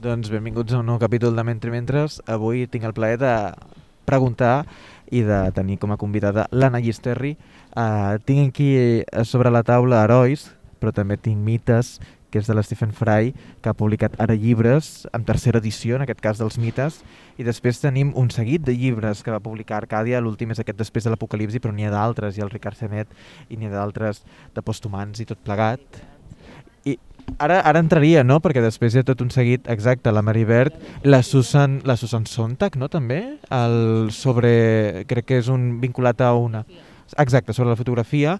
Doncs benvinguts a un nou capítol de Mentre Mentres. Avui tinc el plaer de preguntar i de tenir com a convidada l'Anna Llisterri. Uh, tinc aquí sobre la taula herois, però també tinc mites, que és de la Stephen Fry, que ha publicat ara llibres, en tercera edició, en aquest cas dels mites, i després tenim un seguit de llibres que va publicar Arcàdia, l'últim és aquest després de l'Apocalipsi, però n'hi ha d'altres, ha el Ricard Senet, i n'hi ha d'altres de posthumans i tot plegat ara, ara entraria, no? Perquè després hi ha tot un seguit, exacte, la Maribert, la Susan, la Susan Sontag, no? També, el sobre, crec que és un vinculat a una... Exacte, sobre la fotografia.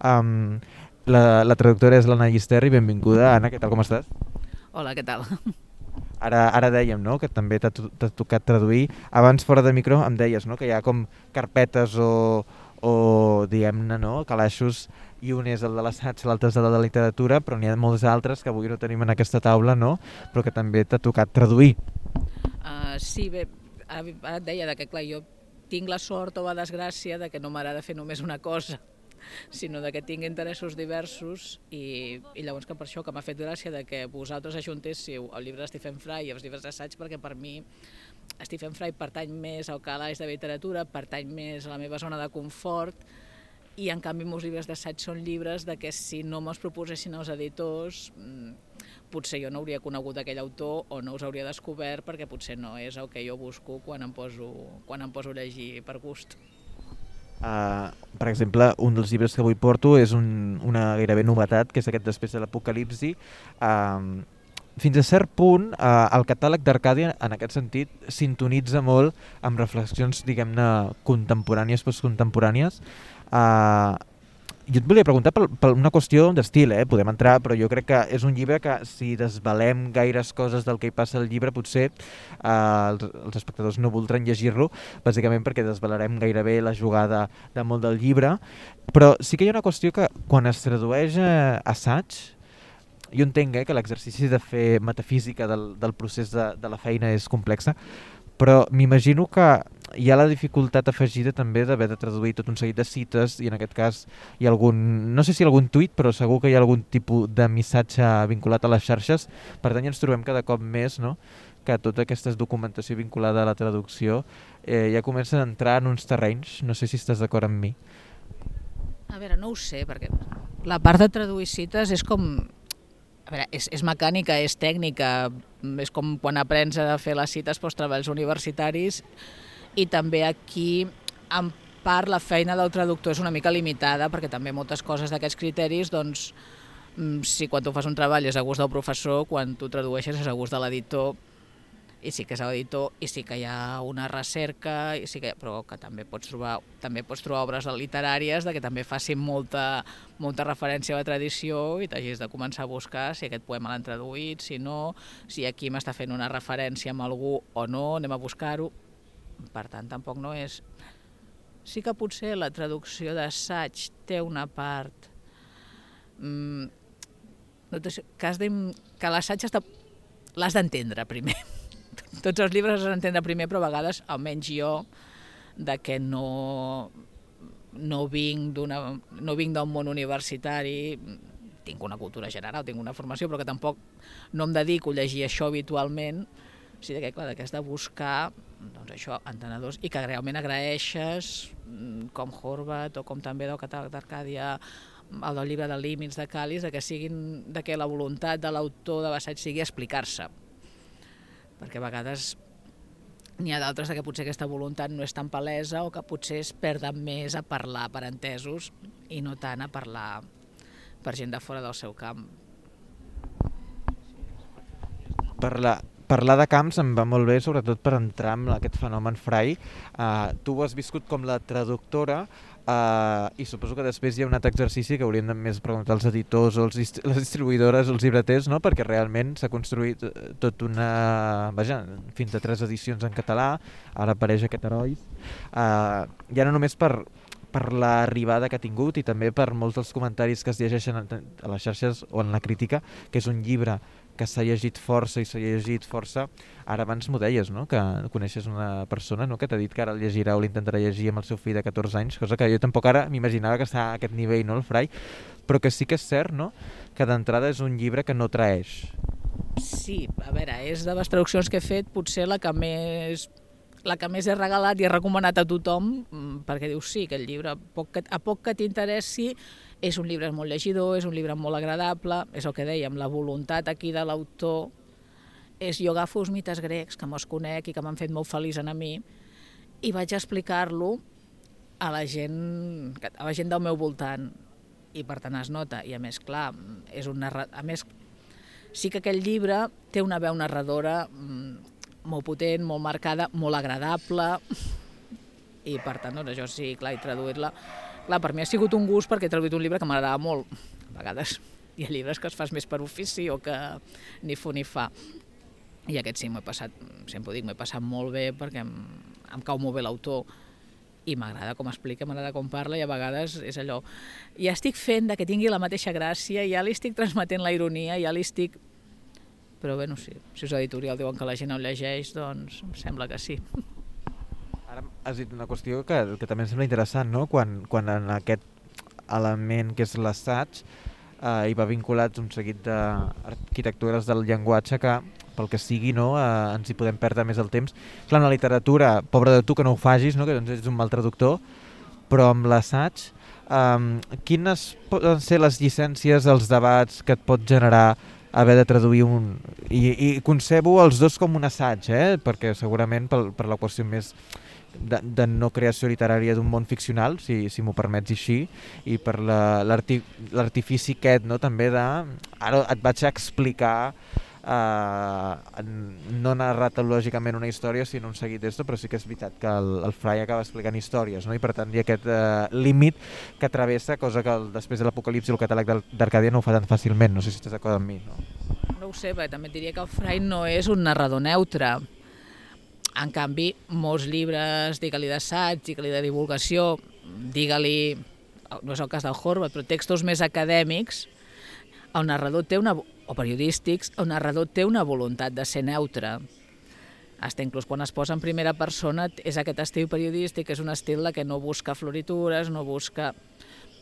Um, la, la traductora és l'Anna Llisterri, benvinguda. Anna, què tal, com estàs? Hola, què tal? Ara, ara dèiem no? que també t'ha tocat traduir. Abans, fora de micro, em deies no? que hi ha com carpetes o, o diguem-ne, no? calaixos i un és el de l'assaig, l'altre és el de la literatura, però n'hi ha molts altres que avui no tenim en aquesta taula, no? però que també t'ha tocat traduir. Uh, sí, bé, ara et deia que clar, jo tinc la sort o la desgràcia de que no m'agrada fer només una cosa, sinó de que tinc interessos diversos i, i llavors que per això que m'ha fet gràcia de que vosaltres ajuntéssiu el llibre de Stephen Fry i els llibres d'assaig perquè per mi Stephen Fry pertany més al calaix de literatura, pertany més a la meva zona de confort, i en canvi meus llibres d'assaig són llibres de que si no me'ls proposessin els editors mm, potser jo no hauria conegut aquell autor o no us hauria descobert perquè potser no és el que jo busco quan em poso, quan em poso a llegir per gust. Uh, per exemple, un dels llibres que avui porto és un, una gairebé novetat, que és aquest Després de l'Apocalipsi. Uh, fins a cert punt, uh, el catàleg d'Arcàdia, en aquest sentit, sintonitza molt amb reflexions, diguem-ne, contemporànies, postcontemporànies, Uh, jo et volia preguntar per, per una qüestió d'estil, eh? podem entrar, però jo crec que és un llibre que si desvalem gaires coses del que hi passa al llibre, potser uh, els, els espectadors no voldran llegir-lo, bàsicament perquè desvalarem gairebé la jugada de molt del llibre, però sí que hi ha una qüestió que quan es tradueix a assaig, jo entenc eh, que l'exercici de fer metafísica del, del procés de, de la feina és complexa, però m'imagino que hi ha la dificultat afegida també d'haver de traduir tot un seguit de cites i en aquest cas hi ha algun, no sé si algun tuit, però segur que hi ha algun tipus de missatge vinculat a les xarxes. Per tant, ja ens trobem cada cop més no? que tota aquesta documentació vinculada a la traducció eh, ja comença a entrar en uns terrenys. No sé si estàs d'acord amb mi. A veure, no ho sé, perquè la part de traduir cites és com a veure, és, és mecànica, és tècnica, és com quan aprens a fer les cites pels treballs universitaris i també aquí en part la feina del traductor és una mica limitada perquè també moltes coses d'aquests criteris doncs mm, si quan tu fas un treball és a gust del professor, quan tu tradueixes és a gust de l'editor i sí que és l'editor i sí que hi ha una recerca i sí que, però que també pots trobar també pots trobar obres literàries de que també facin molta, molta referència a la tradició i t'hagis de començar a buscar si aquest poema l'han traduït, si no, si aquí m'està fent una referència amb algú o no, anem a buscar-ho per tant, tampoc no és... Sí que potser la traducció d'assaig té una part... Mm, que, de, que l'assaig està... l'has d'entendre primer. Tots els llibres has d'entendre primer, però a vegades, almenys jo, de que no, no vinc d'una no d'un món universitari, tinc una cultura general, tinc una formació, però que tampoc no em dedico a llegir això habitualment, o sigui que, clar, que has de buscar doncs això, entenedors, i que realment agraeixes, mm, com Horvat o com també del catàleg d'Arcàdia, el del llibre de límits de Calis, de que, siguin, de que la voluntat de l'autor de l'assaig sigui explicar-se. Perquè a vegades n'hi ha d'altres que potser aquesta voluntat no és tan palesa o que potser es perden més a parlar per entesos i no tant a parlar per gent de fora del seu camp. Per la, parlar de camps em va molt bé, sobretot per entrar en aquest fenomen frai. Uh, tu ho has viscut com la traductora uh, i suposo que després hi ha un altre exercici que hauríem de més preguntar als editors o als dist les distribuïdores o els llibreters, no? perquè realment s'ha construït eh, tot una... Vaja, fins a tres edicions en català, ara apareix aquest heroi. Uh, ja no només per, per l'arribada que ha tingut i també per molts dels comentaris que es llegeixen a les xarxes o en la crítica, que és un llibre que s'ha llegit força i s'ha llegit força. Ara abans m'ho deies, no? que coneixes una persona no? que t'ha dit que ara el llegirà o l'intentarà llegir amb el seu fill de 14 anys, cosa que jo tampoc ara m'imaginava que està a aquest nivell, no, el Frai, però que sí que és cert no? que d'entrada és un llibre que no traeix. Sí, a veure, és de les traduccions que he fet potser la que més la que més he regalat i he recomanat a tothom, mm, perquè dius, sí, que el llibre, a poc que, a poc que t'interessi, és un llibre molt llegidor, és un llibre molt agradable, és el que dèiem, la voluntat aquí de l'autor és jo agafo els mites grecs que me'ls conec i que m'han fet molt feliç a mi i vaig explicar-lo a la gent a la gent del meu voltant. I per tant es nota. I a més clar és un narra... a més sí que aquell llibre té una veu narradora mm, molt potent, molt marcada, molt agradable. I per tant doncs, això sí, clar, i traduir-la clar, per mi ha sigut un gust perquè he traduït un llibre que m'agradava molt a vegades. Hi ha llibres que es fas més per ofici o que ni fu ni fa. I aquest sí, m'ho he passat, sempre ho dic, m'he passat molt bé perquè em, em cau molt bé l'autor i m'agrada com explica, m'agrada com parla i a vegades és allò, ja estic fent de que tingui la mateixa gràcia, ja li estic transmetent la ironia, ja li estic... Però bé, no sé, si us editorial diuen que la gent ho llegeix, doncs em sembla que sí. Ara has dit una qüestió que, que també em sembla interessant, no? Quan, quan en aquest element que és l'assaig eh, hi va vinculat un seguit d'arquitectures del llenguatge que pel que sigui, no, eh, ens hi podem perdre més el temps. Clar, en la literatura, pobre de tu que no ho facis, no, que doncs ets un mal traductor, però amb l'assaig, eh, quines poden ser les llicències, els debats que et pot generar haver de traduir un... I, i concebo els dos com un assaig, eh? perquè segurament per, per la qüestió més de, de no creació literària d'un món ficcional, si, si m'ho permets així, i per l'artifici aquest, no? també de... Ara et vaig explicar eh, no narrat lògicament una història sinó un seguit d'esto, però sí que és veritat que el, el Fry acaba explicant històries no? i per tant hi ha aquest eh, límit que travessa, cosa que el, després de l'apocalipsi el catàleg d'Arcàdia no ho fa tan fàcilment, no sé si estàs d'acord amb mi. No? no ho sé, perquè també diria que el Fry no és un narrador neutre. En canvi, molts llibres, digue-li d'assaig, digue-li de divulgació, digue-li, no és el cas del Horvath, però textos més acadèmics, el narrador té una, o periodístics, el narrador té una voluntat de ser neutre. Hasta inclús quan es posa en primera persona és aquest estil periodístic, és un estil que no busca floritures, no busca...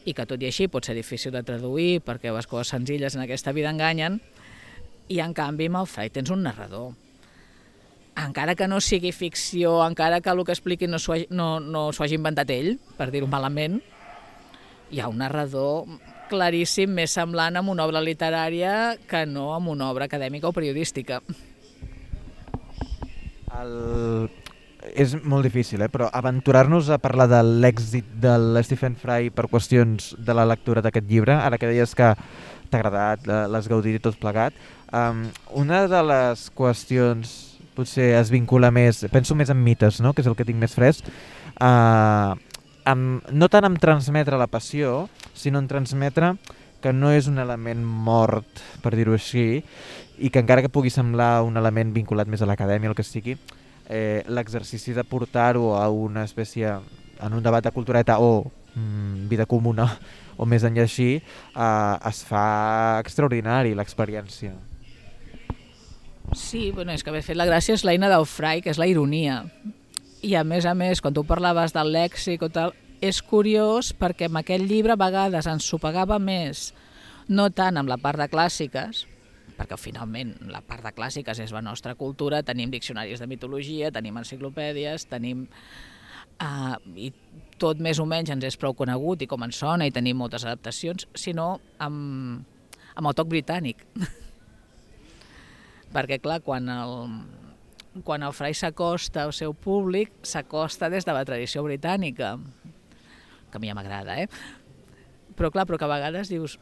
i que tot i així pot ser difícil de traduir perquè les coses senzilles en aquesta vida enganyen, i en canvi amb el Frai tens un narrador. Encara que no sigui ficció, encara que el que expliqui no s'ho hagi, no, no hagi inventat ell, per dir-ho malament, hi ha un narrador claríssim més semblant amb una obra literària que no amb una obra acadèmica o periodística. El... És molt difícil, eh? però aventurar-nos a parlar de l'èxit de Stephen Fry per qüestions de la lectura d'aquest llibre, ara que deies que t'ha agradat, l'has gaudit i tot plegat, um, una de les qüestions potser es vincula més, penso més en mites, no? que és el que tinc més fresc, uh, amb, no tant en transmetre la passió, sinó en transmetre que no és un element mort, per dir-ho així, i que encara que pugui semblar un element vinculat més a l'acadèmia, el que sigui, eh, l'exercici de portar-ho a una espècie, en un debat de cultureta o mm, vida comuna, o més enllà així, eh, es fa extraordinari l'experiència. Sí, bueno, és que haver fet la gràcia és l'eina del frai, que és la ironia. I a més a més, quan tu parlaves del lèxic o tal, és curiós perquè amb aquest llibre a vegades ens pagava més, no tant amb la part de clàssiques, perquè finalment la part de clàssiques és la nostra cultura, tenim diccionaris de mitologia, tenim enciclopèdies, tenim... Uh, i tot més o menys ens és prou conegut i com ens sona i tenim moltes adaptacions, sinó amb, amb el toc britànic. perquè clar, quan el, quan el frai s'acosta al seu públic, s'acosta des de la tradició britànica, que a mi ja m'agrada, eh? Però clar, però que a vegades dius...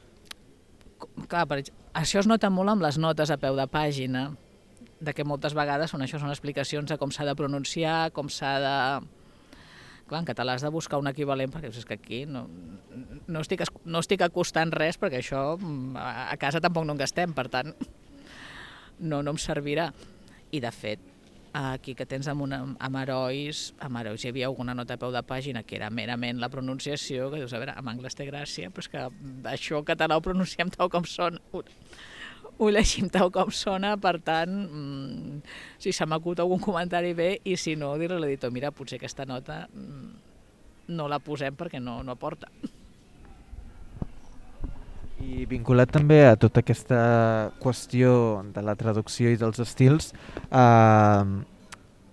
Clar, per, això es nota molt amb les notes a peu de pàgina, de que moltes vegades són això, són explicacions de com s'ha de pronunciar, com s'ha de... Clar, en català has de buscar un equivalent, perquè és que aquí no, no, estic, no estic acostant res, perquè això a casa tampoc no en gastem, per tant, no, no em servirà. I de fet, aquí que tens amb, una, amb herois, amb herois hi havia alguna nota a peu de pàgina que era merament la pronunciació, que dius, a veure, en anglès té gràcia, però és que això català ho pronunciem tal com sona, ho, ho llegim tal com sona, per tant, mmm, si se m'acut algun comentari bé, i si no, dir-li a l'editor, mira, potser aquesta nota mmm, no la posem perquè no, no aporta. I vinculat també a tota aquesta qüestió de la traducció i dels estils, eh,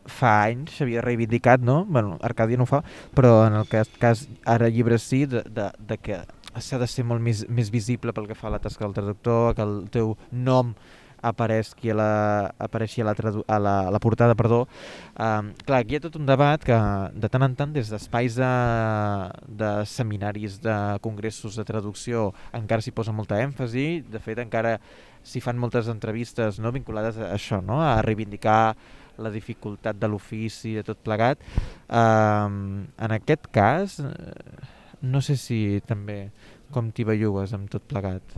fa anys s'havia reivindicat, no? Bueno, Arcàdia no ho fa, però en el cas, cas ara llibres sí, de, de, de que s'ha de ser molt més, més visible pel que fa a la tasca del traductor, que el teu nom apareixi a la, apareixi a la, a la, a la portada. Perdó. Um, clar, aquí hi ha tot un debat que de tant en tant des d'espais de, de seminaris, de congressos de traducció encara s'hi posa molta èmfasi, de fet encara s'hi fan moltes entrevistes no, vinculades a això, no? a reivindicar la dificultat de l'ofici, de tot plegat. Um, en aquest cas, no sé si també com t'hi bellugues amb tot plegat.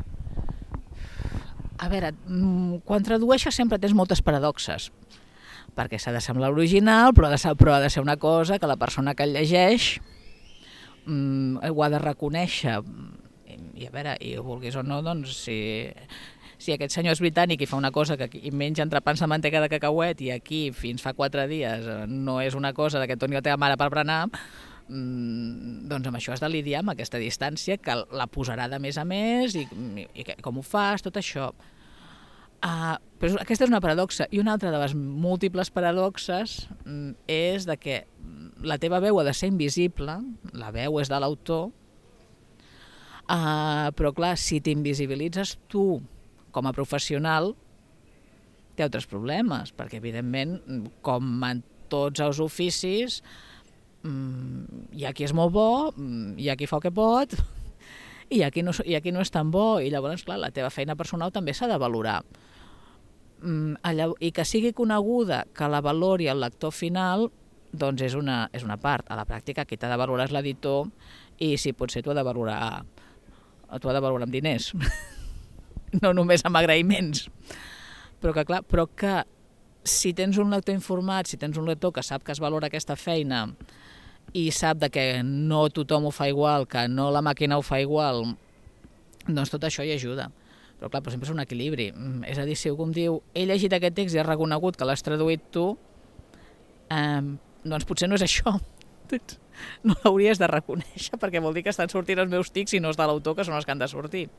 A veure, mm, quan tradueixes sempre tens moltes paradoxes, perquè s'ha de semblar original, però ha, de ser, però ha de ser una cosa que la persona que el llegeix mm, ho ha de reconèixer. I a veure, i ho vulguis o no, doncs si, si aquest senyor és britànic i fa una cosa que i menja entrepans de manteca de cacauet i aquí fins fa quatre dies eh, no és una cosa de que Toni la teva mare per berenar, doncs amb això has de lidiar amb aquesta distància que la posarà de més a més i, i, i com ho fas, tot això. Uh, però aquesta és una paradoxa i una altra de les múltiples paradoxes mm, és de que la teva veu ha de ser invisible, la veu és de l'autor, uh, però clar, si t'invisibilitzes tu com a professional té altres problemes, perquè evidentment, com en tots els oficis, mm, hi ha qui és molt bo, mm, hi ha qui fa el que pot, i hi ha qui no, hi ha qui no és tan bo, i llavors, clar, la teva feina personal també s'ha de valorar. Mm, I que sigui coneguda, que la valori el lector final, doncs és una, és una part. A la pràctica, qui t'ha de valorar és l'editor, i si potser t'ho ha de valorar t'ho ha de valorar amb diners. no només amb agraïments. Però que, clar, però que si tens un lector informat, si tens un lector que sap que es valora aquesta feina i sap de que no tothom ho fa igual, que no la màquina ho fa igual, doncs tot això hi ajuda. Però clar, però sempre és un equilibri. Mm, és a dir, si algú em diu he llegit aquest text i has reconegut que l'has traduït tu, eh, doncs potser no és això. No l'hauries de reconèixer perquè vol dir que estan sortint els meus tics i no és de l'autor, que són els que han de sortir.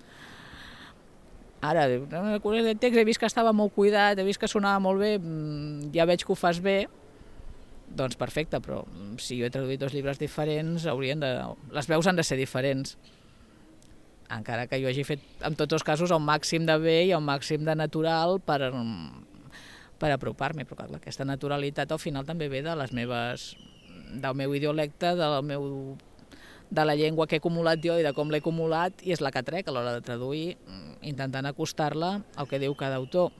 Ara, el text he vist que estava molt cuidat, he vist que sonava molt bé, mm, ja veig que ho fas bé, doncs perfecte, però mm, si jo he traduït dos llibres diferents, haurien de... les veus han de ser diferents. Encara que jo hagi fet, en tots els casos, el màxim de bé i el màxim de natural per, mm, per apropar-me, però clar, aquesta naturalitat al final també ve de les meves del meu idiolecte, del meu de la llengua que he acumulat jo i de com l'he acumulat i és la que trec a l'hora de traduir, mm, intentant acostar-la al que diu cada autor.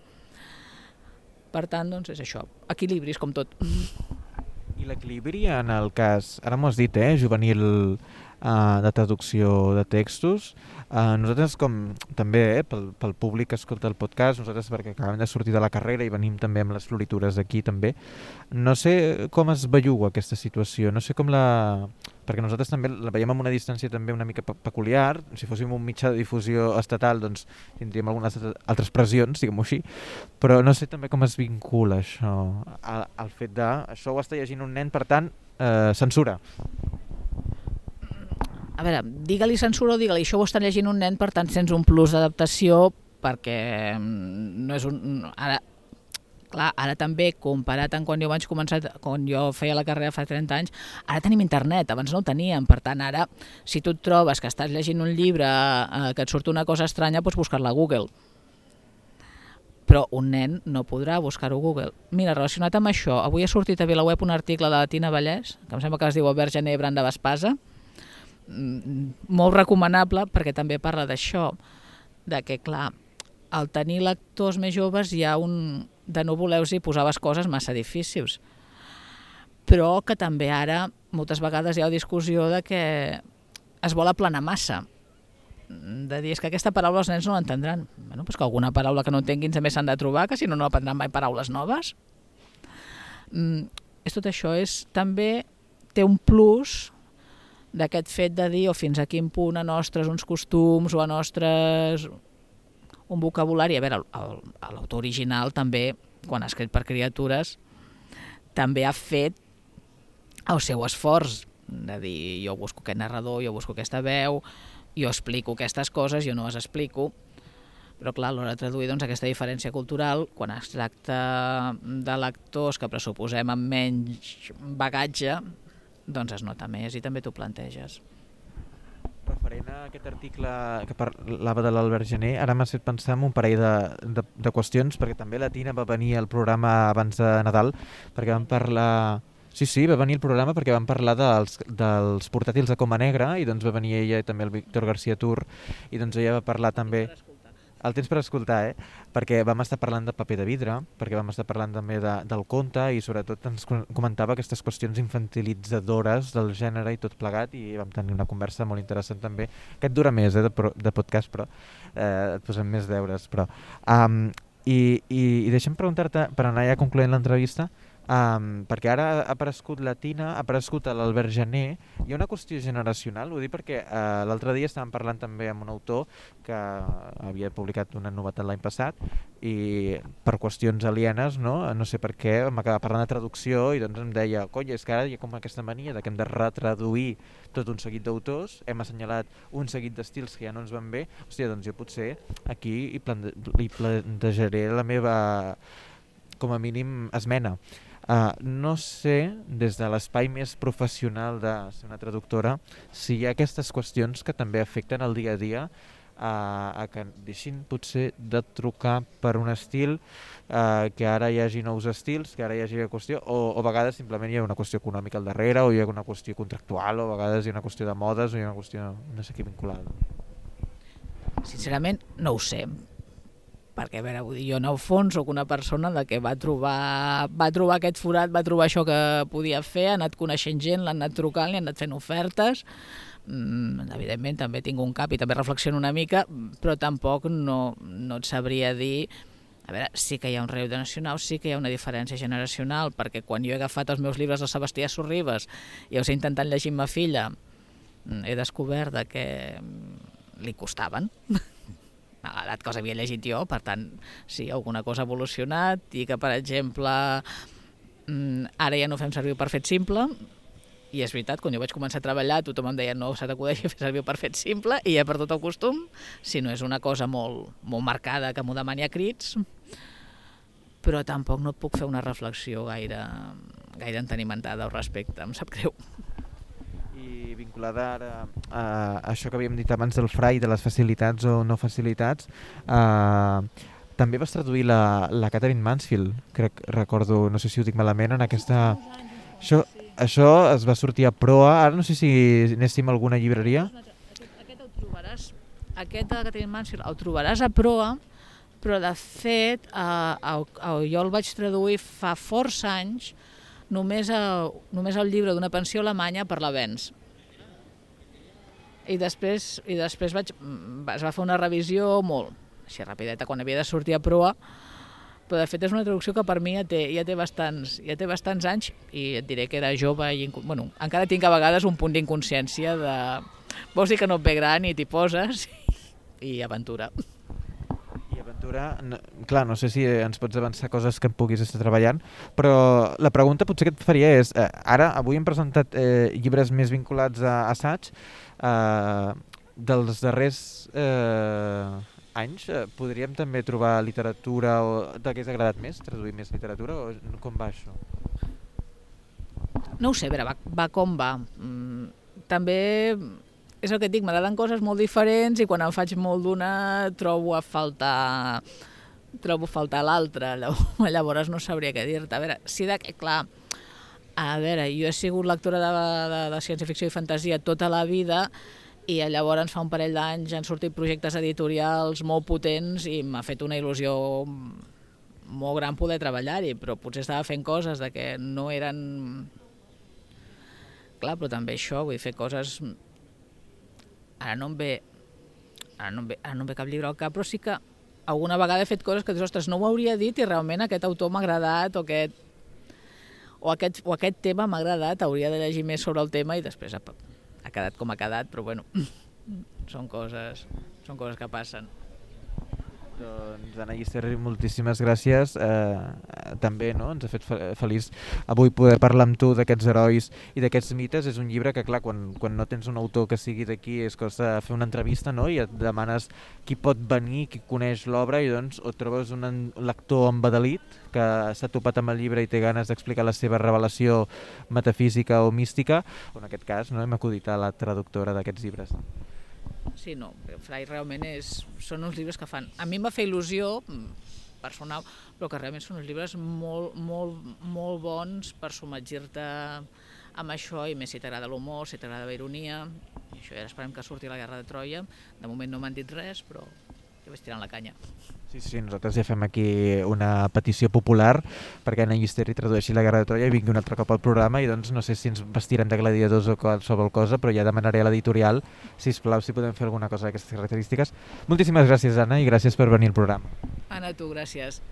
Per tant, doncs és això, equilibris com tot. I l'equilibri en el cas, ara m'ho has dit, eh, juvenil uh, de traducció de textos, Uh, nosaltres, com també eh, pel, pel públic que escolta el podcast, nosaltres perquè acabem de sortir de la carrera i venim també amb les floritures aquí també, no sé com es belluga aquesta situació, no sé com la... perquè nosaltres també la veiem amb una distància també una mica peculiar, si fóssim un mitjà de difusió estatal doncs tindríem algunes altres pressions, diguem-ho així, però no sé també com es vincula això al, al fet de... Això ho està llegint un nen, per tant, eh, censura. A veure, digue-li censura o digue-li això ho està llegint un nen, per tant sents un plus d'adaptació perquè mm, no és un... Ara, clar, ara també, comparat amb quan jo vaig començar, quan jo feia la carrera fa 30 anys, ara tenim internet, abans no ho teníem, per tant ara, si tu et trobes que estàs llegint un llibre eh, que et surt una cosa estranya, pots buscar-la a Google. Però un nen no podrà buscar-ho a Google. Mira, relacionat amb això, avui ha sortit a VilaWeb un article de la Tina Vallès, que em sembla que es diu Albert Gené Brand de Vespasa, Mm, molt recomanable perquè també parla d'això, de que, clar, al tenir lectors més joves hi ha un... de no voler-los posar les coses massa difícils. Però que també ara moltes vegades hi ha discussió de que es vol aplanar massa de dir és que aquesta paraula els nens no l'entendran. Bueno, pues que alguna paraula que no entenguin també s'han de trobar, que si no, no aprendran mai paraules noves. Mm, és tot això, és també té un plus d'aquest fet de dir o fins a quin punt a nostres uns costums o a nostres un vocabulari, a veure, l'autor original també, quan ha escrit per criatures, també ha fet el seu esforç de dir jo busco aquest narrador, jo busco aquesta veu, jo explico aquestes coses, jo no les explico, però clar, a l'hora de traduir doncs, aquesta diferència cultural, quan es tracta de lectors que pressuposem amb menys bagatge, doncs es nota més i també t'ho planteges. Referent a aquest article que parlava de l'Albert Gené, ara m'ha fet pensar en un parell de, de, de qüestions, perquè també la Tina va venir al programa abans de Nadal, perquè vam parlar Sí, sí, va venir el programa perquè vam parlar dels, dels portàtils de Coma Negra i doncs va venir ella i també el Víctor García Tur i doncs ella va parlar també... El temps per escoltar, eh? Perquè vam estar parlant de paper de vidre, perquè vam estar parlant també de, del conte i sobretot ens comentava aquestes qüestions infantilitzadores del gènere i tot plegat i vam tenir una conversa molt interessant també. Aquest dura més eh, de, de podcast, però eh, et posem més deures. Però, um, i, i, I deixa'm preguntar-te, per anar ja concloent l'entrevista, Um, perquè ara ha aparegut la Tina, ha aparegut l'Albert Gené, hi ha una qüestió generacional, ho dic perquè uh, l'altre dia estàvem parlant també amb un autor que havia publicat una novetat l'any passat i per qüestions alienes, no, no sé per què, vam acabar parlant de traducció i doncs em deia, coi, és que ara hi ha com aquesta mania de que hem de retraduir tot un seguit d'autors, hem assenyalat un seguit d'estils que ja no ens van bé, hòstia, doncs jo potser aquí hi plantejaré la meva com a mínim esmena Uh, no sé, des de l'espai més professional de ser una traductora, si hi ha aquestes qüestions que també afecten el dia a dia uh, a que deixin potser de trucar per un estil, uh, que ara hi hagi nous estils, que ara hi hagi una qüestió, o, o a vegades simplement hi ha una qüestió econòmica al darrere, o hi ha una qüestió contractual, o a vegades hi ha una qüestió de modes, o hi ha una qüestió no sé què vinculada. Sincerament, no ho sé perquè a veure, vull dir, jo en el fons sóc una persona de que va trobar, va trobar aquest forat, va trobar això que podia fer, ha anat coneixent gent, l'ha anat trucant, li ha anat fent ofertes, mm, evidentment també tinc un cap i també reflexiono una mica, però tampoc no, no et sabria dir a veure, sí que hi ha un reu de nacional, sí que hi ha una diferència generacional, perquè quan jo he agafat els meus llibres de Sebastià Sorribes i els he intentat llegir amb ma filla, mm, he descobert que li costaven l'edat que els havia llegit jo, per tant, sí, alguna cosa ha evolucionat i que, per exemple, mm, ara ja no fem servir per fet simple, i és veritat, quan jo vaig començar a treballar tothom em deia no s'ha d'acudeix fer servir per fet simple i ja per tot el costum, si no és una cosa molt, molt marcada que m'ho demani a crits, però tampoc no puc fer una reflexió gaire, gaire entenimentada al respecte, em sap greu vinculada ara a això que havíem dit abans del frai, de les facilitats o no facilitats, eh, també vas traduir la, la Catherine Mansfield, crec, recordo, no sé si ho dic malament, en aquesta... Això, això es va sortir a proa, ara no sé si anéssim a alguna llibreria. Aquest el trobaràs, aquest de Catherine Mansfield el trobaràs a proa, però de fet eh, eh, eh, jo el vaig traduir fa força anys només, a, només el llibre d'una pensió alemanya per la Vens i després, i després vaig, mm, es va fer una revisió molt així rapideta quan havia de sortir a proa però de fet és una traducció que per mi ja té, ja té, bastants, ja té bastants anys i et diré que era jove i bueno, encara tinc a vegades un punt d'inconsciència de vols dir que no et ve gran i t'hi poses i aventura. I aventura, no, clar, no sé si ens pots avançar coses que em puguis estar treballant, però la pregunta potser que et faria és, eh, ara avui hem presentat eh, llibres més vinculats a assaig, Uh, dels darrers eh, anys eh, podríem també trobar literatura o t'hagués agradat més, traduir més literatura o com va això? No ho sé, a veure, va, va com va. Mm, també és el que et dic, m'agraden coses molt diferents i quan em faig molt d'una trobo a faltar trobo a faltar l'altra, llavors no sabria què dir-te. A veure, sí de, clar, a veure, jo he sigut lectora de, de, de ciència-ficció i fantasia tota la vida i llavors fa un parell d'anys han sortit projectes editorials molt potents i m'ha fet una il·lusió molt gran poder treballar-hi, però potser estava fent coses de que no eren... Clar, però també això, vull fer coses... Ara no em ve... Ara no em ve, ara no em ve cap llibre al cap, però sí que alguna vegada he fet coses que dius, ostres, no ho hauria dit i realment aquest autor m'ha agradat o aquest o aquest, o aquest tema m'ha agradat, hauria de llegir més sobre el tema i després ha, ha quedat com ha quedat, però bueno, són coses, són coses que passen. Doncs, Anna Llisterri, moltíssimes gràcies. Eh, també no? ens ha fet feliç avui poder parlar amb tu d'aquests herois i d'aquests mites. És un llibre que, clar, quan, quan no tens un autor que sigui d'aquí és cosa de fer una entrevista no? i et demanes qui pot venir, qui coneix l'obra i doncs o trobes un lector embadalit que s'ha topat amb el llibre i té ganes d'explicar la seva revelació metafísica o mística, o en aquest cas no? hem acudit a la traductora d'aquests llibres. Sí, no, Frai realment és, són uns llibres que fan... A mi em va fer il·lusió mm, personal, però que realment són uns llibres molt, molt, molt bons per submergir-te amb això, i més si t'agrada l'humor, si t'agrada la ironia, i això ja esperem que surti la Guerra de Troia. De moment no m'han dit res, però jo vaig tirant la canya. Sí, sí, nosaltres ja fem aquí una petició popular perquè Anna Llisteri tradueixi la Guerra de Troia i vingui un altre cop al programa i doncs no sé si ens vestirem de gladiadors o qualsevol cosa, però ja demanaré a l'editorial, si plau si podem fer alguna cosa d'aquestes característiques. Moltíssimes gràcies, Anna, i gràcies per venir al programa. Anna, tu, gràcies.